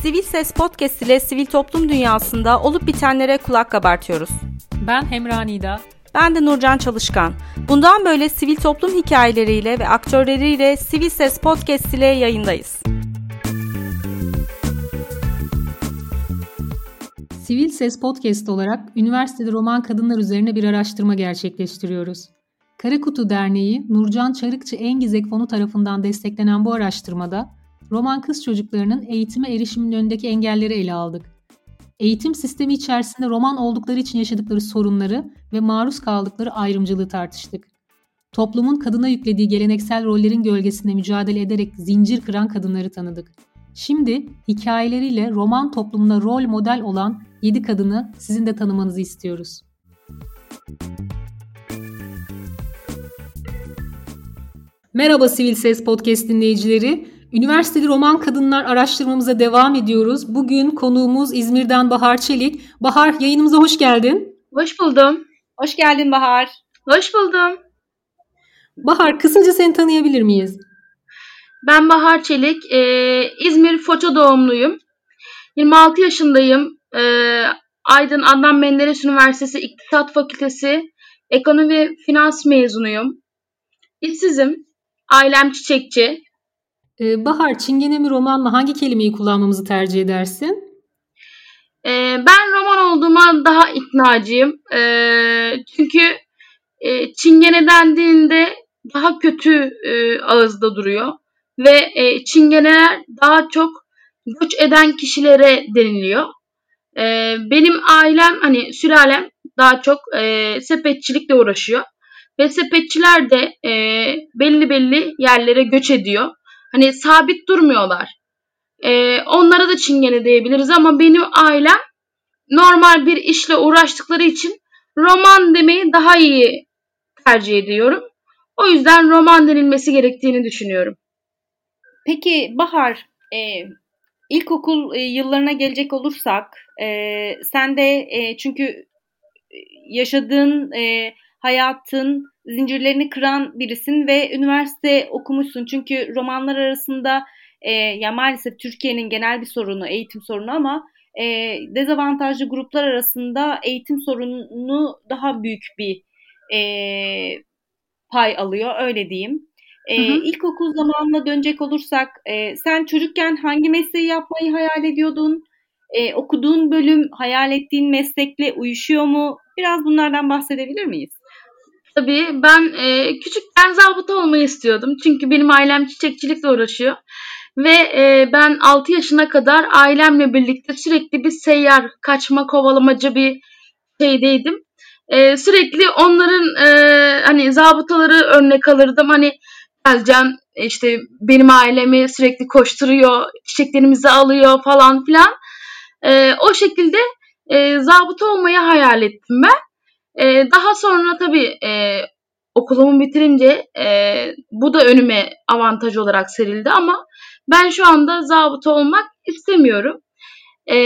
Sivil Ses Podcast ile sivil toplum dünyasında olup bitenlere kulak kabartıyoruz. Ben Hemra Nida. Ben de Nurcan Çalışkan. Bundan böyle sivil toplum hikayeleriyle ve aktörleriyle Sivil Ses Podcast ile yayındayız. Sivil Ses Podcast olarak üniversitede roman kadınlar üzerine bir araştırma gerçekleştiriyoruz. Karakutu Derneği Nurcan Çarıkçı Engizek Fonu tarafından desteklenen bu araştırmada roman kız çocuklarının eğitime erişiminin önündeki engelleri ele aldık. Eğitim sistemi içerisinde roman oldukları için yaşadıkları sorunları ve maruz kaldıkları ayrımcılığı tartıştık. Toplumun kadına yüklediği geleneksel rollerin gölgesinde mücadele ederek zincir kıran kadınları tanıdık. Şimdi hikayeleriyle roman toplumuna rol model olan 7 kadını sizin de tanımanızı istiyoruz. Merhaba Sivil Ses Podcast dinleyicileri. Üniversiteli roman kadınlar araştırmamıza devam ediyoruz. Bugün konuğumuz İzmir'den Bahar Çelik. Bahar yayınımıza hoş geldin. Hoş buldum. Hoş geldin Bahar. Hoş buldum. Bahar kısaca seni tanıyabilir miyiz? Ben Bahar Çelik. Ee, İzmir Foça doğumluyum. 26 yaşındayım. Ee, Aydın Adnan Menderes Üniversitesi İktisat Fakültesi Ekonomi ve Finans mezunuyum. İşsizim. Ailem çiçekçi. Ee, Bahar, Çingene mi roman mı hangi kelimeyi kullanmamızı tercih edersin? Ee, ben roman olduğuma daha iknacıyım. Ee, çünkü e, Çingene dendiğinde daha kötü e, ağızda duruyor. Ve e, Çingeneler daha çok göç eden kişilere deniliyor. Benim ailem hani sülalem daha çok e, sepetçilikle uğraşıyor. Ve sepetçiler de belli belli yerlere göç ediyor. Hani sabit durmuyorlar. E, onlara da çingene diyebiliriz ama benim ailem normal bir işle uğraştıkları için roman demeyi daha iyi tercih ediyorum. O yüzden roman denilmesi gerektiğini düşünüyorum. Peki Bahar, e, ilkokul e, yıllarına gelecek olursak, e, sen de e, çünkü yaşadığın e, hayatın zincirlerini kıran birisin ve üniversite okumuşsun. Çünkü romanlar arasında e, ya maalesef Türkiye'nin genel bir sorunu, eğitim sorunu ama e, dezavantajlı gruplar arasında eğitim sorunu daha büyük bir e, pay alıyor öyle diyeyim. E, hı hı. İlkokul zamanına dönecek olursak e, sen çocukken hangi mesleği yapmayı hayal ediyordun? E, okuduğun bölüm hayal ettiğin meslekle uyuşuyor mu? Biraz bunlardan bahsedebilir miyiz? Tabii ben e, küçükken zabıta olmayı istiyordum. Çünkü benim ailem çiçekçilikle uğraşıyor. Ve e, ben 6 yaşına kadar ailemle birlikte sürekli bir seyyar, kaçma, kovalamacı bir şeydeydim. E, sürekli onların e, hani zabıtaları örnek alırdım. Hani geleceğim işte benim ailemi sürekli koşturuyor, çiçeklerimizi alıyor falan filan. E, o şekilde e, zabıta olmayı hayal ettim ben. E, daha sonra tabii e, okulumu bitirince e, bu da önüme avantaj olarak serildi ama ben şu anda zabıta olmak istemiyorum. E,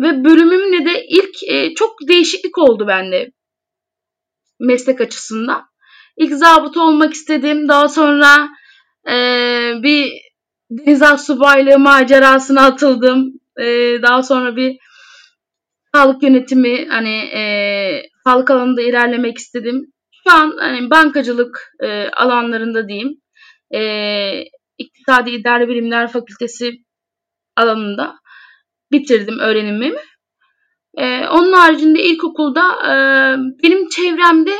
ve bölümümle de ilk e, çok değişiklik oldu bende meslek açısından. İlk zabıta olmak istedim. Daha sonra e, bir deniz subaylığı macerasına atıldım. E, daha sonra bir sağlık yönetimi hani e, sağlık alanında ilerlemek istedim. Şu an hani bankacılık e, alanlarında diyeyim. E, İktisadi İdare Bilimler Fakültesi alanında bitirdim öğrenimimi. E, onun haricinde ilkokulda e, benim çevremde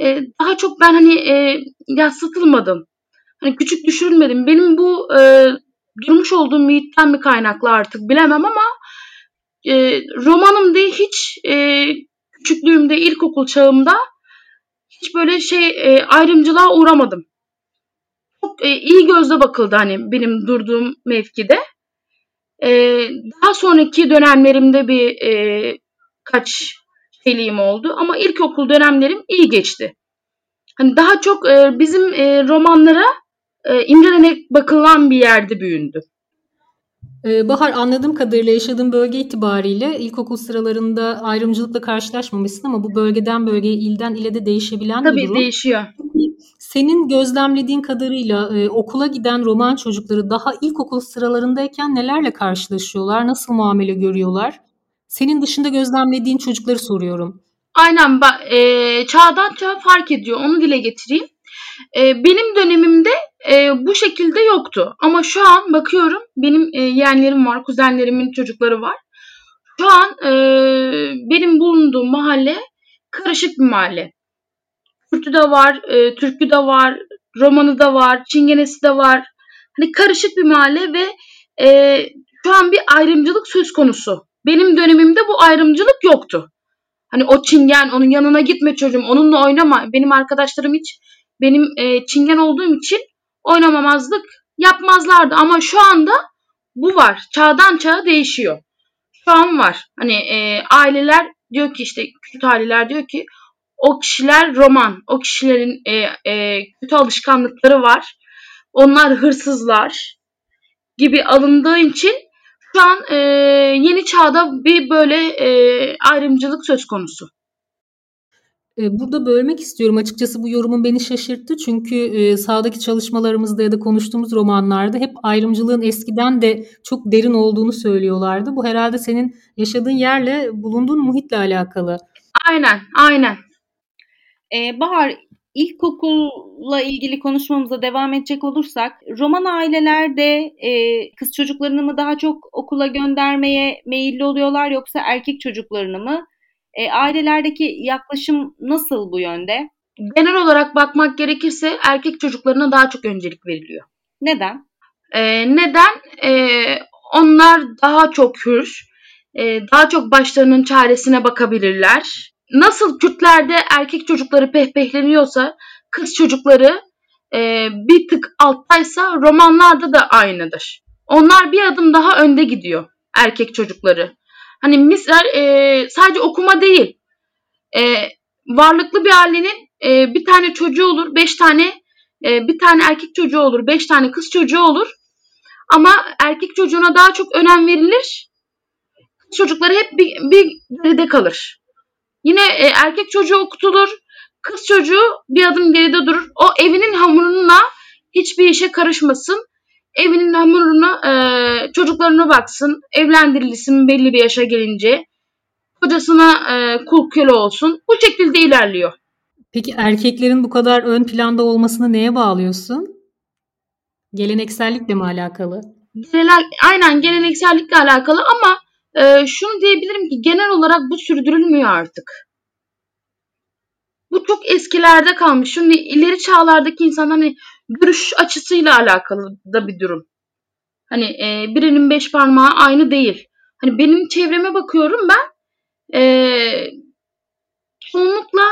e, daha çok ben hani e, yansıtılmadım. Hani küçük düşürülmedim. Benim bu e, durmuş olduğum mühitten mi kaynaklı artık bilemem ama e, romanım değil hiç e, küçüklüğümde ilkokul çağımda hiç böyle şey e, ayrımcılığa uğramadım. Çok e, iyi gözle bakıldı hani benim durduğum mevkide. E, daha sonraki dönemlerimde bir e, kaç şeyliğim oldu ama ilkokul dönemlerim iyi geçti. Hani daha çok e, bizim e, romanlara e, imrenerek bakılan bir yerde büyündü. Ee, Bahar anladığım kadarıyla yaşadığın bölge itibariyle ilkokul sıralarında ayrımcılıkla karşılaşmamışsın ama bu bölgeden bölgeye, ilden ile de değişebilen Tabii bir durum. değişiyor. Senin gözlemlediğin kadarıyla e, okula giden roman çocukları daha ilkokul sıralarındayken nelerle karşılaşıyorlar? Nasıl muamele görüyorlar? Senin dışında gözlemlediğin çocukları soruyorum. Aynen e, çağdan çağa fark ediyor. Onu dile getireyim. E, benim dönemimde e, bu şekilde yoktu. Ama şu an bakıyorum benim e, yeğenlerim var, kuzenlerimin çocukları var. Şu an e, benim bulunduğum mahalle karışık bir mahalle. Kürtü de var, e, Türkü de var, Romanı da var, Çingenesi de var. Hani karışık bir mahalle ve e, şu an bir ayrımcılık söz konusu. Benim dönemimde bu ayrımcılık yoktu. Hani o çingen, onun yanına gitme çocuğum, onunla oynama. Benim arkadaşlarım hiç benim e, çingen olduğum için oynamamazlık yapmazlardı. Ama şu anda bu var. Çağdan çağa değişiyor. Şu an var. Hani e, aileler diyor ki işte Kürt aileler diyor ki o kişiler roman. O kişilerin e, e, kötü alışkanlıkları var. Onlar hırsızlar gibi alındığı için şu an e, yeni çağda bir böyle e, ayrımcılık söz konusu. E, burada bölmek istiyorum. Açıkçası bu yorumun beni şaşırttı. Çünkü e, sahadaki çalışmalarımızda ya da konuştuğumuz romanlarda hep ayrımcılığın eskiden de çok derin olduğunu söylüyorlardı. Bu herhalde senin yaşadığın yerle, bulunduğun muhitle alakalı. Aynen, aynen. Ee, Bahar, ilkokulla ilgili konuşmamıza devam edecek olursak, roman ailelerde e, kız çocuklarını mı daha çok okula göndermeye meyilli oluyorlar yoksa erkek çocuklarını mı? E, ailelerdeki yaklaşım nasıl bu yönde? Genel olarak bakmak gerekirse erkek çocuklarına daha çok öncelik veriliyor. Neden? E, neden? E, onlar daha çok hür, e, daha çok başlarının çaresine bakabilirler. Nasıl Kürtlerde erkek çocukları pehpehleniyorsa kız çocukları e, bir tık alttaysa romanlarda da aynıdır. Onlar bir adım daha önde gidiyor erkek çocukları. Hani misal e, sadece okuma değil. E, varlıklı bir ailenin e, bir tane çocuğu olur, beş tane e, bir tane erkek çocuğu olur, beş tane kız çocuğu olur. Ama erkek çocuğuna daha çok önem verilir. Çocukları hep bir, bir geride kalır. Yine e, erkek çocuğu okutulur. Kız çocuğu bir adım geride durur. O evinin hamuruna hiçbir işe karışmasın evinin hamuruna e, çocuklarına baksın, evlendirilsin belli bir yaşa gelince, kocasına e, kul köle olsun. Bu şekilde ilerliyor. Peki erkeklerin bu kadar ön planda olmasını neye bağlıyorsun? Geleneksellikle mi alakalı? Genel, aynen geleneksellikle alakalı ama e, şunu diyebilirim ki genel olarak bu sürdürülmüyor artık. Bu çok eskilerde kalmış. Şimdi ileri çağlardaki insanlar hani görüş açısıyla alakalı da bir durum. Hani e, birinin beş parmağı aynı değil. Hani benim çevreme bakıyorum ben e, çoğunlukla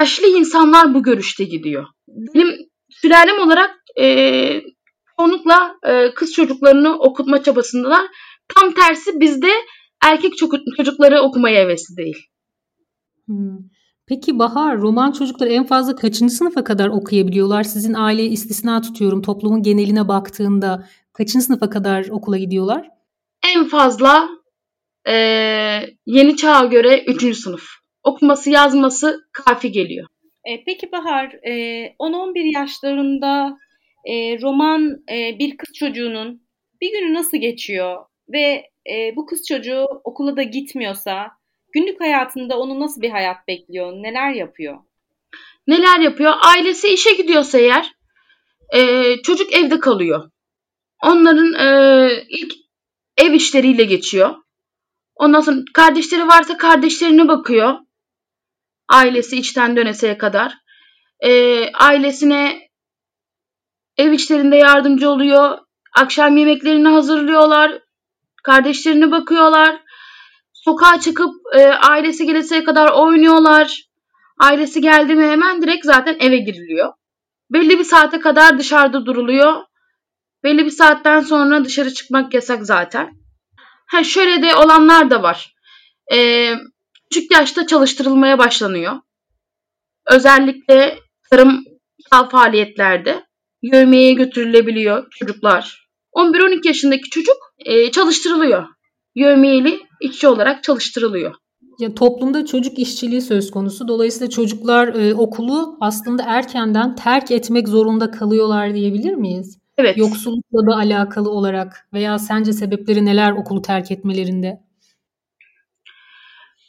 yaşlı insanlar bu görüşte gidiyor. Benim sülalem olarak e, çoğunlukla e, kız çocuklarını okutma çabasındalar. Tam tersi bizde erkek çocukları okumaya hevesli değil. Hmm. Peki Bahar, roman çocuklar en fazla kaçıncı sınıfa kadar okuyabiliyorlar? Sizin aileyi istisna tutuyorum. Toplumun geneline baktığında kaçıncı sınıfa kadar okula gidiyorlar? En fazla e, yeni çağa göre üçüncü sınıf. Okuması yazması kafi geliyor. E, peki Bahar, e, 10-11 yaşlarında e, roman e, bir kız çocuğunun bir günü nasıl geçiyor? Ve e, bu kız çocuğu okula da gitmiyorsa Günlük hayatında onu nasıl bir hayat bekliyor? Neler yapıyor? Neler yapıyor? Ailesi işe gidiyorsa eğer e, çocuk evde kalıyor. Onların e, ilk ev işleriyle geçiyor. Ondan sonra kardeşleri varsa kardeşlerine bakıyor. Ailesi içten döneseye kadar. E, ailesine ev işlerinde yardımcı oluyor. Akşam yemeklerini hazırlıyorlar. Kardeşlerine bakıyorlar. Sokağa çıkıp e, ailesi geleseye kadar oynuyorlar. Ailesi geldi mi hemen direkt zaten eve giriliyor. Belli bir saate kadar dışarıda duruluyor. Belli bir saatten sonra dışarı çıkmak yasak zaten. Ha şöyle de olanlar da var. Ee, küçük yaşta çalıştırılmaya başlanıyor. Özellikle tarımsal faaliyetlerde yövmeye götürülebiliyor çocuklar. 11-12 yaşındaki çocuk e, çalıştırılıyor. Yövmeyeli işçi olarak çalıştırılıyor. Ya toplumda çocuk işçiliği söz konusu. Dolayısıyla çocuklar e, okulu aslında erkenden terk etmek zorunda kalıyorlar diyebilir miyiz? Evet. Yoksullukla da alakalı olarak veya sence sebepleri neler okulu terk etmelerinde?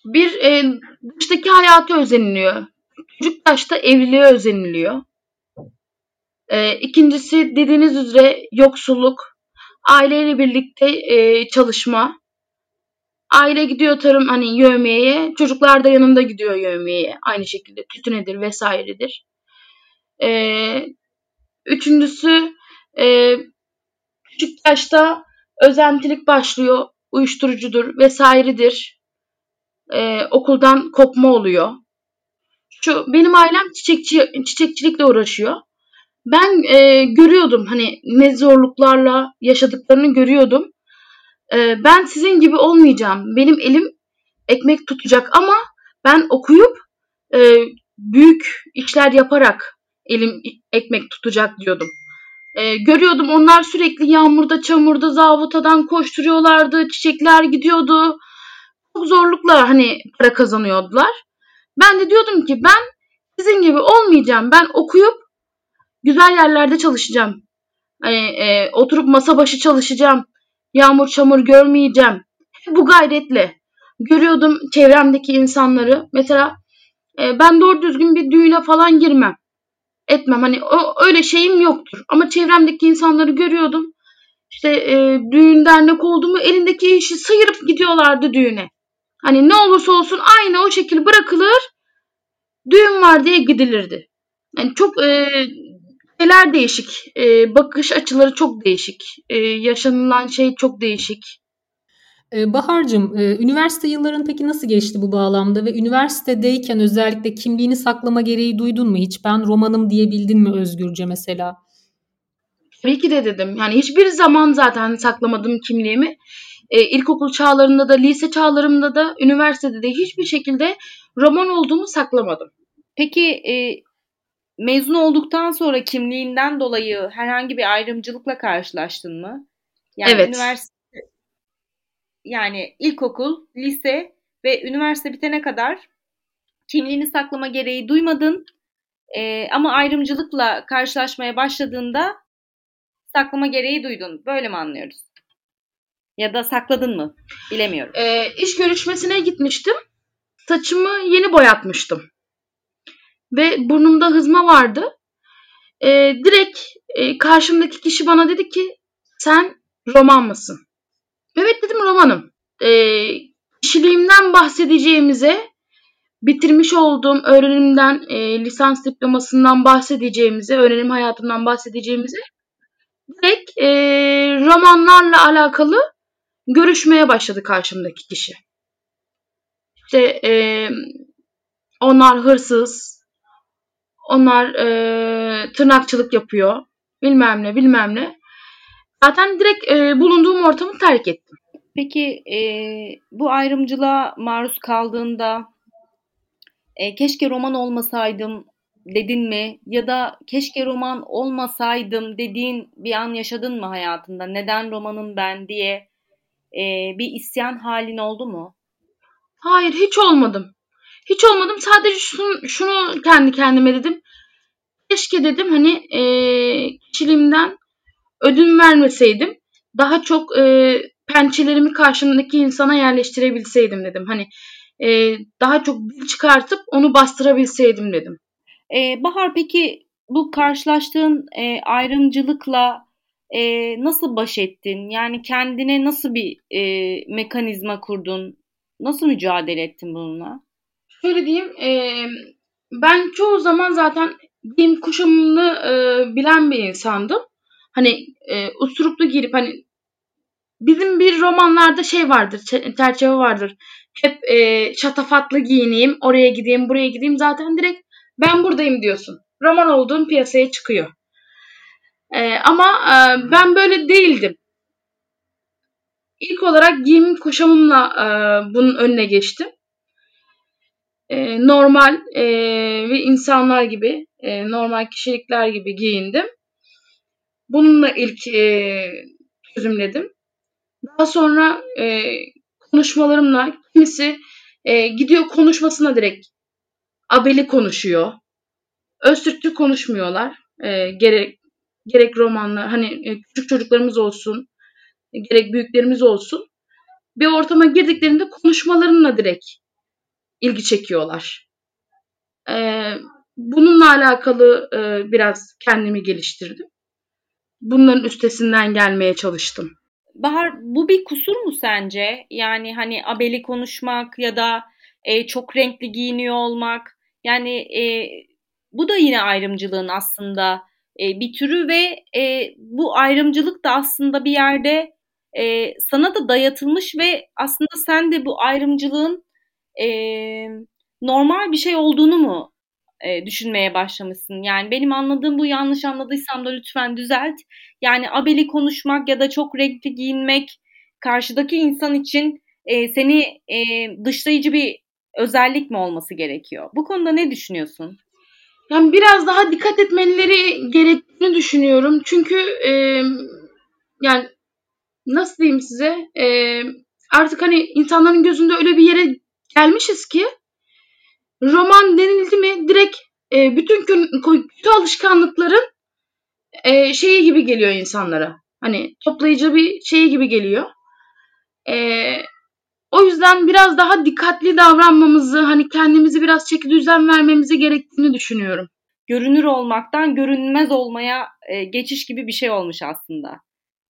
Bir e, dıştaki hayatı özeniliyor. Çocuk yaşta evliliğe özeniliyor. E, ikincisi dediğiniz üzere yoksulluk, aileyle birlikte e, çalışma. Aile gidiyor tarım hani yövmeye, çocuklar da yanında gidiyor yövmeye. Aynı şekilde tütünedir vesairedir. E, üçüncüsü e, küçük yaşta özentilik başlıyor, uyuşturucudur vesairedir. E, okuldan kopma oluyor. Şu benim ailem çiçekçi çiçekçilikle uğraşıyor. Ben e, görüyordum hani ne zorluklarla yaşadıklarını görüyordum. E, ben sizin gibi olmayacağım. Benim elim ekmek tutacak ama ben okuyup e, büyük işler yaparak elim ekmek tutacak diyordum. E, görüyordum onlar sürekli yağmurda, çamurda, zavutadan koşturuyorlardı. Çiçekler gidiyordu. Çok zorlukla hani para kazanıyordular. Ben de diyordum ki ben sizin gibi olmayacağım. Ben okuyup güzel yerlerde çalışacağım. Hani e, oturup masa başı çalışacağım. Yağmur çamur görmeyeceğim. Bu gayretle görüyordum çevremdeki insanları. Mesela e, ben doğru düzgün bir düğüne falan girmem etmem. Hani o öyle şeyim yoktur. Ama çevremdeki insanları görüyordum. İşte e, düğün dernek oldu elindeki işi sıyırıp gidiyorlardı düğüne. Hani ne olursa olsun aynı o şekil bırakılır. Düğün var diye gidilirdi. Yani çok e, şeyler değişik. E, bakış açıları çok değişik. E, yaşanılan şey çok değişik. Ee, Bahar'cığım, e, üniversite yılların peki nasıl geçti bu bağlamda ve üniversitedeyken özellikle kimliğini saklama gereği duydun mu hiç? Ben romanım diyebildin mi özgürce mesela? Tabii ki de dedim. Yani hiçbir zaman zaten saklamadım kimliğimi. E, ilkokul çağlarında da, lise çağlarımda da, üniversitede de hiçbir şekilde roman olduğumu saklamadım. Peki e, mezun olduktan sonra kimliğinden dolayı herhangi bir ayrımcılıkla karşılaştın mı? Yani evet. üniversite yani ilkokul, lise ve üniversite bitene kadar kimliğini saklama gereği duymadın. E, ama ayrımcılıkla karşılaşmaya başladığında saklama gereği duydun. Böyle mi anlıyoruz? Ya da sakladın mı? Bilemiyorum. E, iş görüşmesine gitmiştim. Saçımı yeni boyatmıştım. Ve burnumda hızma vardı. E, direkt e, karşımdaki kişi bana dedi ki sen roman mısın? Evet dedim romanım. E, kişiliğimden bahsedeceğimize, bitirmiş olduğum öğrenimden, e, lisans diplomasından bahsedeceğimize, öğrenim hayatımdan bahsedeceğimize direkt e, romanlarla alakalı görüşmeye başladı karşımdaki kişi. İşte e, onlar hırsız, onlar e, tırnakçılık yapıyor, bilmem ne bilmem ne. Zaten direkt e, bulunduğum ortamı terk ettim. Peki e, bu ayrımcılığa maruz kaldığında e, keşke roman olmasaydım dedin mi? Ya da keşke roman olmasaydım dediğin bir an yaşadın mı hayatında? Neden romanım ben diye e, bir isyan halin oldu mu? Hayır hiç olmadım. Hiç olmadım. Sadece şunu, şunu kendi kendime dedim. Keşke dedim hani e, kişiliğimden ödün vermeseydim daha çok e, pençelerimi karşımdaki insana yerleştirebilseydim dedim. Hani e, daha çok dil çıkartıp onu bastırabilseydim dedim. Ee, Bahar peki bu karşılaştığın e, ayrımcılıkla e, nasıl baş ettin? Yani kendine nasıl bir e, mekanizma kurdun? Nasıl mücadele ettin bununla? Şöyle diyeyim, e, ben çoğu zaman zaten giyim kuşamını e, bilen bir insandım. Hani e, usuruplu girip hani bizim bir romanlarda şey vardır, çerçeve vardır. Hep e, şatafatlı giyineyim, oraya gideyim, buraya gideyim. Zaten direkt ben buradayım diyorsun. Roman olduğun piyasaya çıkıyor. E, ama e, ben böyle değildim. İlk olarak giyim kuşamımla e, bunun önüne geçtim. E, normal e, ve insanlar gibi, e, normal kişilikler gibi giyindim. Bununla ilk e, çözümledim. Daha sonra e, konuşmalarımla kimisi E, gidiyor konuşmasına direkt abeli konuşuyor. Öztürkçü konuşmuyorlar. E, gerek gerek romanlar hani e, küçük çocuklarımız olsun gerek büyüklerimiz olsun bir ortama girdiklerinde konuşmalarınla direkt ilgi çekiyorlar. Ee, bununla alakalı e, biraz kendimi geliştirdim. Bunların üstesinden gelmeye çalıştım. Bahar bu bir kusur mu sence? Yani hani abeli konuşmak ya da e, çok renkli giyiniyor olmak. Yani e, bu da yine ayrımcılığın aslında e, bir türü ve e, bu ayrımcılık da aslında bir yerde e, sana da dayatılmış ve aslında sen de bu ayrımcılığın e, normal bir şey olduğunu mu e, düşünmeye başlamışsın? Yani benim anladığım bu yanlış anladıysam da lütfen düzelt. Yani abeli konuşmak ya da çok renkli giyinmek karşıdaki insan için e, seni e, dışlayıcı bir özellik mi olması gerekiyor? Bu konuda ne düşünüyorsun? Yani biraz daha dikkat etmeleri gerektiğini düşünüyorum. Çünkü e, yani nasıl diyeyim size e, artık hani insanların gözünde öyle bir yere gelmişiz ki roman denildi mi direkt e, bütün kötü alışkanlıkların e, şeyi gibi geliyor insanlara. Hani toplayıcı bir şey gibi geliyor. E, o yüzden biraz daha dikkatli davranmamızı, hani kendimizi biraz çeki düzen vermemizi gerektiğini düşünüyorum. Görünür olmaktan görünmez olmaya e, geçiş gibi bir şey olmuş aslında. Ya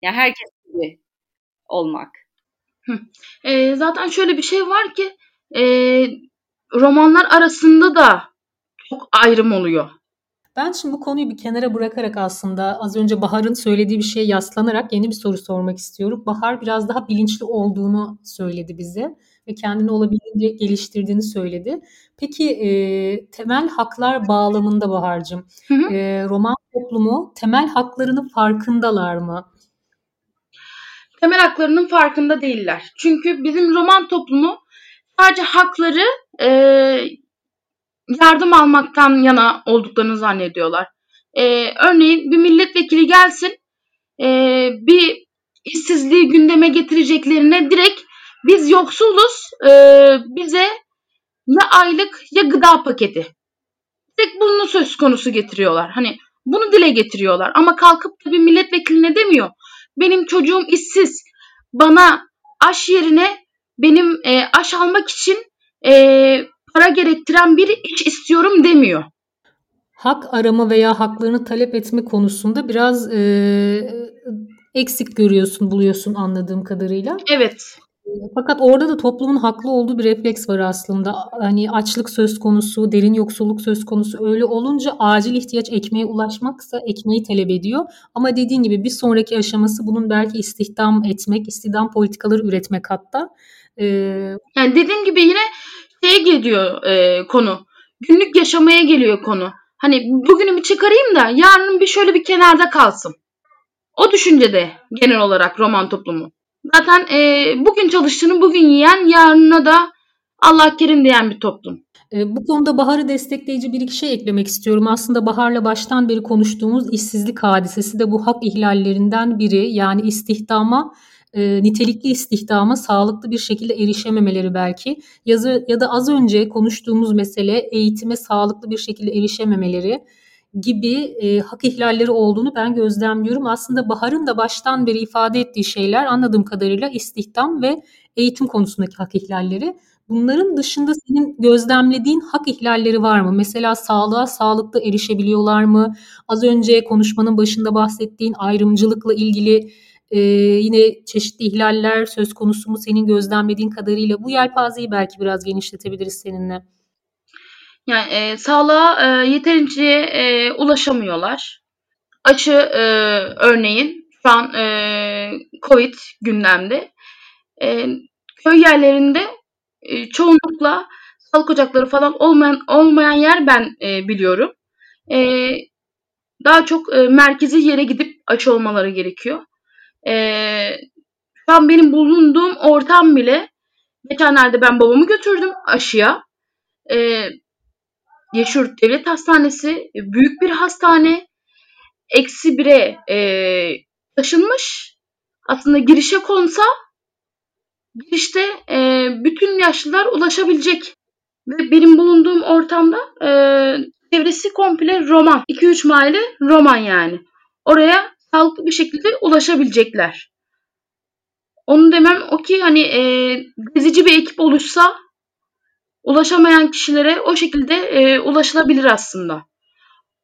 yani herkes gibi olmak. E, zaten şöyle bir şey var ki e, romanlar arasında da çok ayrım oluyor. Ben şimdi bu konuyu bir kenara bırakarak aslında az önce Bahar'ın söylediği bir şeye yaslanarak yeni bir soru sormak istiyorum. Bahar biraz daha bilinçli olduğunu söyledi bize ve kendini olabildiğince geliştirdiğini söyledi. Peki e, temel haklar bağlamında Bahar'cığım E, roman toplumu temel haklarının farkındalar mı? temel haklarının farkında değiller. Çünkü bizim roman toplumu sadece hakları e, yardım almaktan yana olduklarını zannediyorlar. E, örneğin bir milletvekili gelsin e, bir işsizliği gündeme getireceklerine direkt biz yoksuluz e, bize ya aylık ya gıda paketi. Direkt bunu söz konusu getiriyorlar. Hani bunu dile getiriyorlar ama kalkıp da bir milletvekiline demiyor benim çocuğum işsiz. Bana aş yerine benim e, aş almak için e, para gerektiren bir iş istiyorum demiyor. Hak arama veya haklarını talep etme konusunda biraz e, eksik görüyorsun, buluyorsun anladığım kadarıyla. Evet. Fakat orada da toplumun haklı olduğu bir refleks var aslında. Hani açlık söz konusu, derin yoksulluk söz konusu öyle olunca acil ihtiyaç ekmeğe ulaşmaksa ekmeği talep ediyor. Ama dediğin gibi bir sonraki aşaması bunun belki istihdam etmek, istihdam politikaları üretmek hatta. Ee... Yani dediğim gibi yine şeye geliyor e, konu. Günlük yaşamaya geliyor konu. Hani bugünümü çıkarayım da yarının bir şöyle bir kenarda kalsın. O düşüncede genel olarak roman toplumu. Zaten e, bugün çalıştığını bugün yiyen yarına da Allah kerim diyen bir toplum. E, bu konuda Bahar'ı destekleyici bir iki şey eklemek istiyorum. Aslında Bahar'la baştan beri konuştuğumuz işsizlik hadisesi de bu hak ihlallerinden biri. Yani istihdama e, nitelikli istihdama sağlıklı bir şekilde erişememeleri belki yazı ya da az önce konuştuğumuz mesele eğitime sağlıklı bir şekilde erişememeleri gibi e, hak ihlalleri olduğunu ben gözlemliyorum. Aslında Bahar'ın da baştan beri ifade ettiği şeyler anladığım kadarıyla istihdam ve eğitim konusundaki hak ihlalleri. Bunların dışında senin gözlemlediğin hak ihlalleri var mı? Mesela sağlığa sağlıklı erişebiliyorlar mı? Az önce konuşmanın başında bahsettiğin ayrımcılıkla ilgili e, yine çeşitli ihlaller söz konusu mu senin gözlemlediğin kadarıyla? Bu yelpazeyi belki biraz genişletebiliriz seninle. Yani e, sağlığa e, yeterince e, ulaşamıyorlar. Açı e, örneğin şu an e, Covid gündemde. E, köy yerlerinde e, çoğunlukla sağlık ocakları falan olmayan olmayan yer ben e, biliyorum. E, daha çok e, merkezi yere gidip aşı olmaları gerekiyor. E, şu an benim bulunduğum ortam bile geçenlerde ben babamı götürdüm aşıya. E, Yeşurt Devlet Hastanesi e, büyük bir hastane. Eksi bire e, taşınmış. Aslında girişe konsa girişte e, bütün yaşlılar ulaşabilecek. Ve benim bulunduğum ortamda e, çevresi komple roman. 2-3 mahalle roman yani. Oraya sağlıklı bir şekilde ulaşabilecekler. Onu demem o ki hani e, gezici bir ekip oluşsa ulaşamayan kişilere o şekilde e, ulaşılabilir aslında.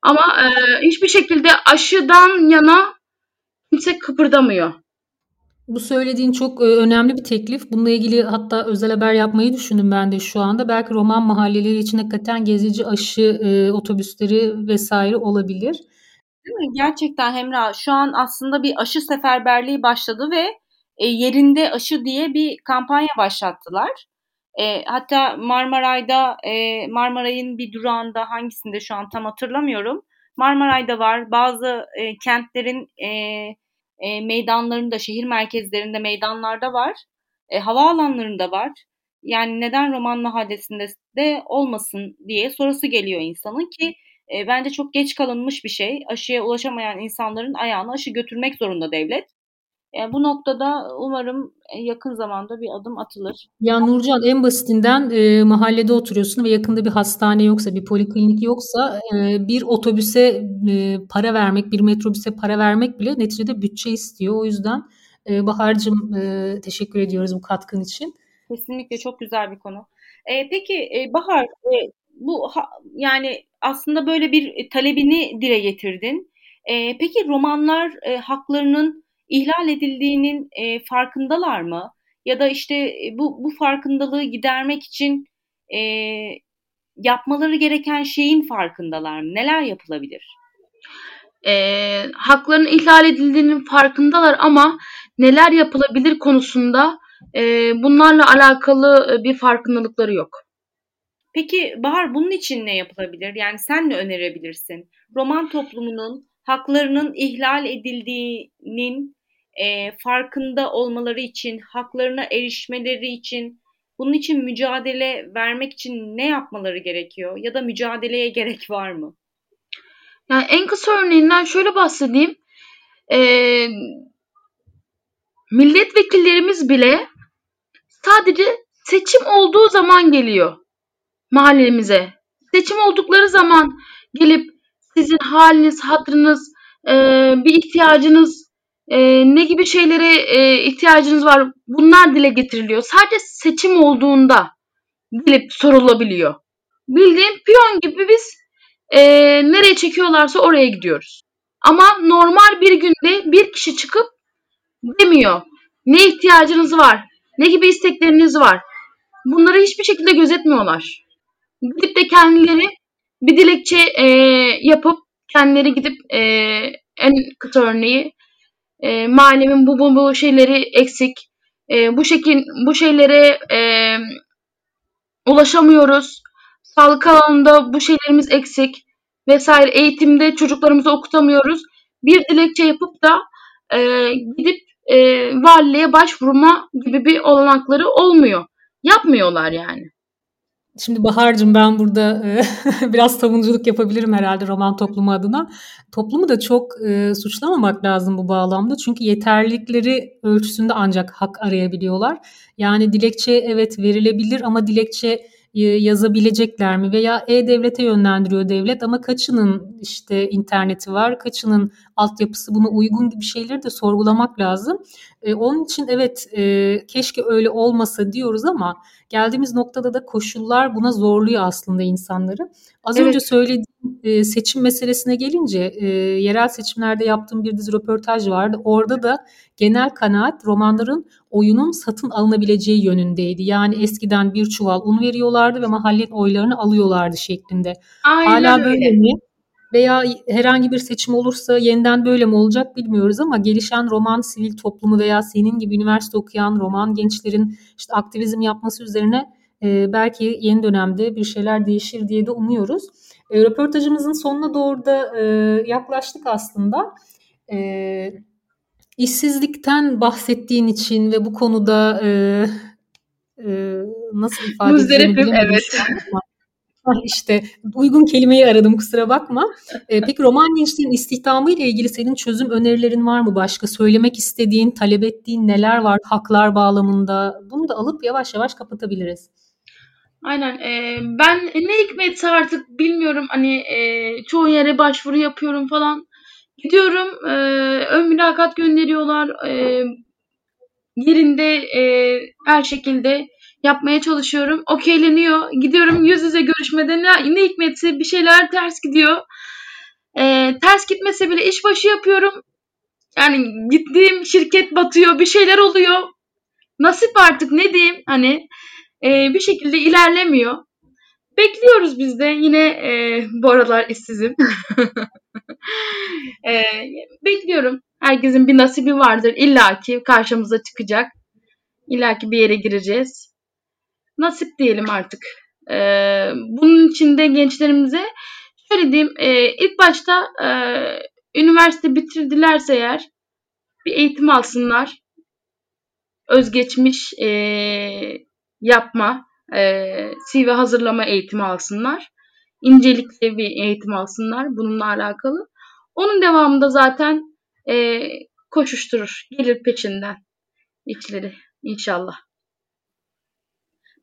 Ama e, hiçbir şekilde aşıdan yana kimse kıpırdamıyor. Bu söylediğin çok önemli bir teklif. Bununla ilgili hatta özel haber yapmayı düşündüm ben de şu anda. Belki roman mahalleleri için hakikaten gezici aşı e, otobüsleri vesaire olabilir. Değil mi? Gerçekten Hemra şu an aslında bir aşı seferberliği başladı ve e, yerinde aşı diye bir kampanya başlattılar. E, hatta Marmaray'da e, Marmaray'ın bir durağında hangisinde şu an tam hatırlamıyorum. Marmaray'da var. Bazı e, kentlerin e, e, meydanlarında, şehir merkezlerinde, meydanlarda var. E, havaalanlarında var. Yani neden Roman Mahallesi'nde de olmasın diye sorusu geliyor insanın ki e, bence çok geç kalınmış bir şey. Aşıya ulaşamayan insanların ayağına aşı götürmek zorunda devlet. Yani bu noktada umarım yakın zamanda bir adım atılır. Ya Nurcan en basitinden e, mahallede oturuyorsun ve yakında bir hastane yoksa, bir poliklinik yoksa e, bir otobüse e, para vermek, bir metrobüse para vermek bile neticede bütçe istiyor. O yüzden e, Bahar'cığım e, teşekkür ediyoruz bu katkın için. Kesinlikle çok güzel bir konu. E, peki e, Bahar e, bu ha, yani aslında böyle bir talebini dile getirdin. E, peki romanlar e, haklarının ihlal edildiğinin e, farkındalar mı? Ya da işte e, bu, bu farkındalığı gidermek için e, yapmaları gereken şeyin farkındalar mı? Neler yapılabilir? E, hakların ihlal edildiğinin farkındalar ama neler yapılabilir konusunda e, bunlarla alakalı e, bir farkındalıkları yok. Peki Bahar bunun için ne yapılabilir? Yani sen ne önerebilirsin? Roman toplumunun haklarının ihlal edildiğinin e, farkında olmaları için, haklarına erişmeleri için, bunun için mücadele vermek için ne yapmaları gerekiyor? Ya da mücadeleye gerek var mı? Yani en kısa örneğinden şöyle bahsedeyim. Ee, milletvekillerimiz bile sadece seçim olduğu zaman geliyor mahallemize. Seçim oldukları zaman gelip sizin haliniz, hatırınız, e, bir ihtiyacınız e, ne gibi şeylere e, ihtiyacınız var bunlar dile getiriliyor. Sadece seçim olduğunda gelip sorulabiliyor. Bildiğim piyon gibi biz e, nereye çekiyorlarsa oraya gidiyoruz. Ama normal bir günde bir kişi çıkıp demiyor. Ne ihtiyacınız var? Ne gibi istekleriniz var? Bunları hiçbir şekilde gözetmiyorlar. Gidip de kendileri bir dilekçe e, yapıp kendileri gidip e, en kısa örneği e, mahallemin bu, bu bu şeyleri eksik. E, bu şekil bu şeylere e, ulaşamıyoruz. Sağlık alanında bu şeylerimiz eksik vesaire. Eğitimde çocuklarımızı okutamıyoruz. Bir dilekçe yapıp da e, gidip e, valiliğe başvurma gibi bir olanakları olmuyor. Yapmıyorlar yani. Şimdi Bahar'cığım ben burada e, biraz savunuculuk yapabilirim herhalde roman toplumu adına. Toplumu da çok e, suçlamamak lazım bu bağlamda. Çünkü yeterlilikleri ölçüsünde ancak hak arayabiliyorlar. Yani dilekçe evet verilebilir ama dilekçe e, yazabilecekler mi veya e-devlete yönlendiriyor devlet ama kaçının işte interneti var, kaçının altyapısı buna uygun gibi şeyleri de sorgulamak lazım. E, onun için evet e, keşke öyle olmasa diyoruz ama geldiğimiz noktada da koşullar buna zorluyor aslında insanları. Az evet. önce söylediğim e, seçim meselesine gelince e, yerel seçimlerde yaptığım bir dizi röportaj vardı. Orada da genel kanaat romanların oyunun satın alınabileceği yönündeydi. Yani eskiden bir çuval un veriyorlardı ve mahallenin oylarını alıyorlardı şeklinde. Aynen Hala öyle. böyle mi? Veya herhangi bir seçim olursa yeniden böyle mi olacak bilmiyoruz ama gelişen roman sivil toplumu veya senin gibi üniversite okuyan roman gençlerin işte aktivizm yapması üzerine e, belki yeni dönemde bir şeyler değişir diye de umuyoruz. E, röportajımızın sonuna doğru da e, yaklaştık aslında. E, işsizlikten bahsettiğin için ve bu konuda e, e, nasıl ifade edeceğimi evet. İşte uygun kelimeyi aradım kusura bakma. Ee, peki roman gençliğin istihdamı ile ilgili senin çözüm önerilerin var mı? Başka söylemek istediğin, talep ettiğin neler var haklar bağlamında? Bunu da alıp yavaş yavaş kapatabiliriz. Aynen. E, ben ne hikmetse artık bilmiyorum. Hani e, çoğu yere başvuru yapıyorum falan. Gidiyorum e, ön mülakat gönderiyorlar. E, yerinde e, her şekilde yapmaya çalışıyorum. Okeyleniyor. Gidiyorum yüz yüze görüşmede ne, ne hikmetse bir şeyler ters gidiyor. E, ters gitmese bile iş başı yapıyorum. Yani gittiğim şirket batıyor. Bir şeyler oluyor. Nasip artık ne diyeyim hani e, bir şekilde ilerlemiyor. Bekliyoruz biz de. Yine e, bu aralar işsizim. e, bekliyorum. Herkesin bir nasibi vardır. İlla ki karşımıza çıkacak. İlla ki bir yere gireceğiz. Nasip diyelim artık. E, bunun için de gençlerimize şöyle diyeyim. E, ilk başta e, üniversite bitirdilerse eğer bir eğitim alsınlar. Özgeçmiş e, yapma, e, CV hazırlama eğitimi alsınlar. İncelikli bir eğitim alsınlar bununla alakalı. Onun devamında zaten e, koşuşturur, gelir peşinden içleri inşallah.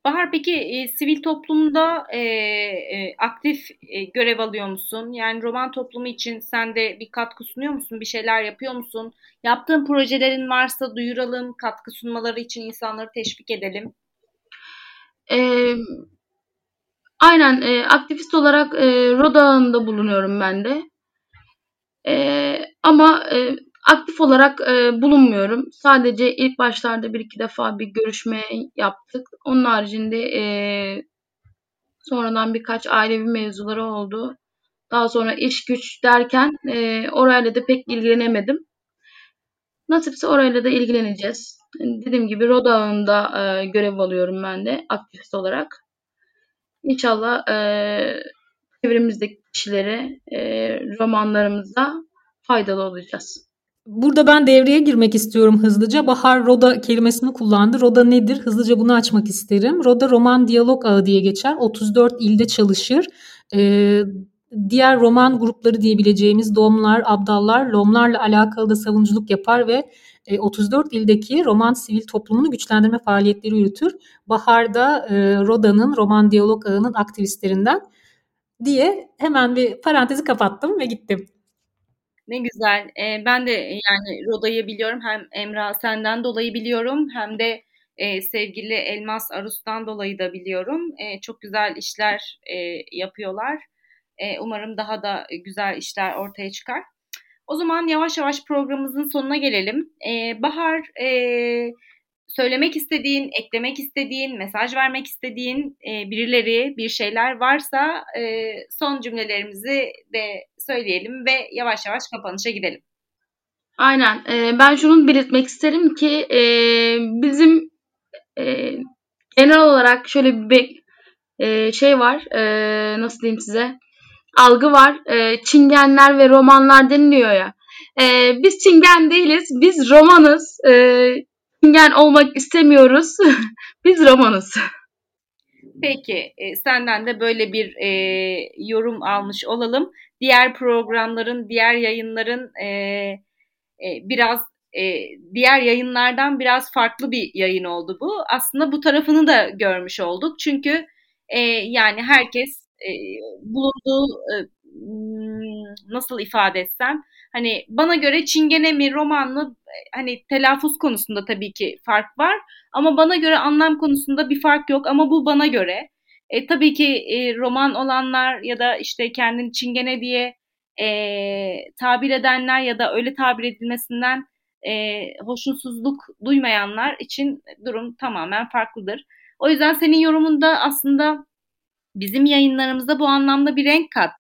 Bahar peki e, sivil toplumda e, e, aktif e, görev alıyor musun? Yani roman toplumu için sen de bir katkı sunuyor musun? Bir şeyler yapıyor musun? Yaptığın projelerin varsa duyuralım, katkı sunmaları için insanları teşvik edelim. E, aynen e, aktivist olarak e, Rodağı'nda bulunuyorum ben de. E, ama e, aktif olarak e, bulunmuyorum. Sadece ilk başlarda bir iki defa bir görüşme yaptık. Onun haricinde e, sonradan birkaç ailevi mevzuları oldu. Daha sonra iş güç derken e, orayla da pek ilgilenemedim. Nasipse orayla da ilgileneceğiz. Dediğim gibi Roda e, görev alıyorum ben de aktivist olarak. İnşallah e, çevremizdeki kişilere e, romanlarımızda faydalı olacağız. Burada ben devreye girmek istiyorum hızlıca. Bahar Roda kelimesini kullandı. Roda nedir? Hızlıca bunu açmak isterim. Roda roman diyalog ağı diye geçer. 34 ilde çalışır. Ee, diğer roman grupları diyebileceğimiz domlar, abdallar, lomlarla alakalı da savunuculuk yapar ve 34 e, ildeki roman sivil toplumunu güçlendirme faaliyetleri yürütür. Bahar'da e, Roda'nın roman diyalog ağının aktivistlerinden diye hemen bir parantezi kapattım ve gittim. Ne güzel. Ee, ben de yani Roda'yı biliyorum. Hem Emrah senden dolayı biliyorum hem de e, sevgili Elmas Arus'tan dolayı da biliyorum. E, çok güzel işler e, yapıyorlar. E, umarım daha da güzel işler ortaya çıkar. O zaman yavaş yavaş programımızın sonuna gelelim. E, Bahar, e, söylemek istediğin, eklemek istediğin, mesaj vermek istediğin e, birileri, bir şeyler varsa e, son cümlelerimizi de söyleyelim ve yavaş yavaş kapanışa gidelim. Aynen. E, ben şunu belirtmek isterim ki e, bizim e, genel olarak şöyle bir e, şey var. E, nasıl diyeyim size? algı var. E, çingenler ve romanlar deniliyor ya. E, biz çingen değiliz. Biz romanız. E, çingen olmak istemiyoruz. biz romanız. Peki, e, senden de böyle bir e, yorum almış olalım. Diğer programların, diğer yayınların e, e, biraz e, diğer yayınlardan biraz farklı bir yayın oldu bu. Aslında bu tarafını da görmüş olduk. Çünkü e, yani herkes e, bulunduğu e, nasıl ifade etsem hani bana göre Çingene mi roman mı hani telaffuz konusunda tabii ki fark var ama bana göre anlam konusunda bir fark yok ama bu bana göre e, tabii ki e, roman olanlar ya da işte kendini Çingene diye e, tabir edenler ya da öyle tabir edilmesinden e, hoşnutsuzluk duymayanlar için durum tamamen farklıdır. O yüzden senin yorumunda aslında bizim yayınlarımızda bu anlamda bir renk kat.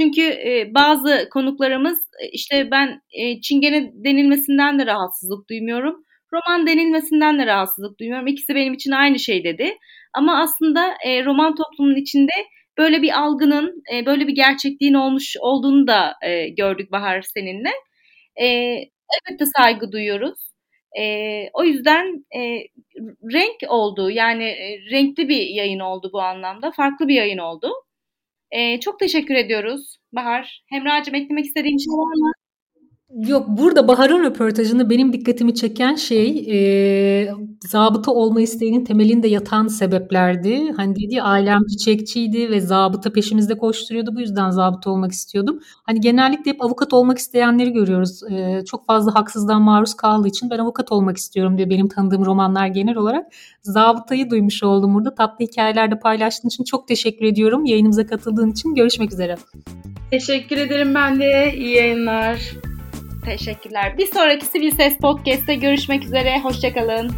Çünkü e, bazı konuklarımız e, işte ben e, çingene denilmesinden de rahatsızlık duymuyorum. Roman denilmesinden de rahatsızlık duymuyorum. İkisi benim için aynı şey dedi. Ama aslında e, roman toplumunun içinde böyle bir algının, e, böyle bir gerçekliğin olmuş olduğunu da e, gördük Bahar seninle. E, elbette saygı duyuyoruz. E, o yüzden e, renk oldu. Yani e, renkli bir yayın oldu bu anlamda. Farklı bir yayın oldu. E, çok teşekkür ediyoruz Bahar. Hemra'cığım eklemek istediğin şey var mı? Yok burada Bahar'ın röportajında benim dikkatimi çeken şey e, zabıta olma isteğinin temelinde yatan sebeplerdi. Hani dedi ya ailem çiçekçiydi ve zabıta peşimizde koşturuyordu. Bu yüzden zabıta olmak istiyordum. Hani genellikle hep avukat olmak isteyenleri görüyoruz. E, çok fazla haksızdan maruz kaldığı için ben avukat olmak istiyorum diye benim tanıdığım romanlar genel olarak. Zabıtayı duymuş oldum burada. Tatlı hikayelerde paylaştığın için çok teşekkür ediyorum. Yayınımıza katıldığın için görüşmek üzere. Teşekkür ederim ben de. İyi yayınlar. Teşekkürler. Bir sonraki Sivil Ses Podcast'te görüşmek üzere. Hoşçakalın.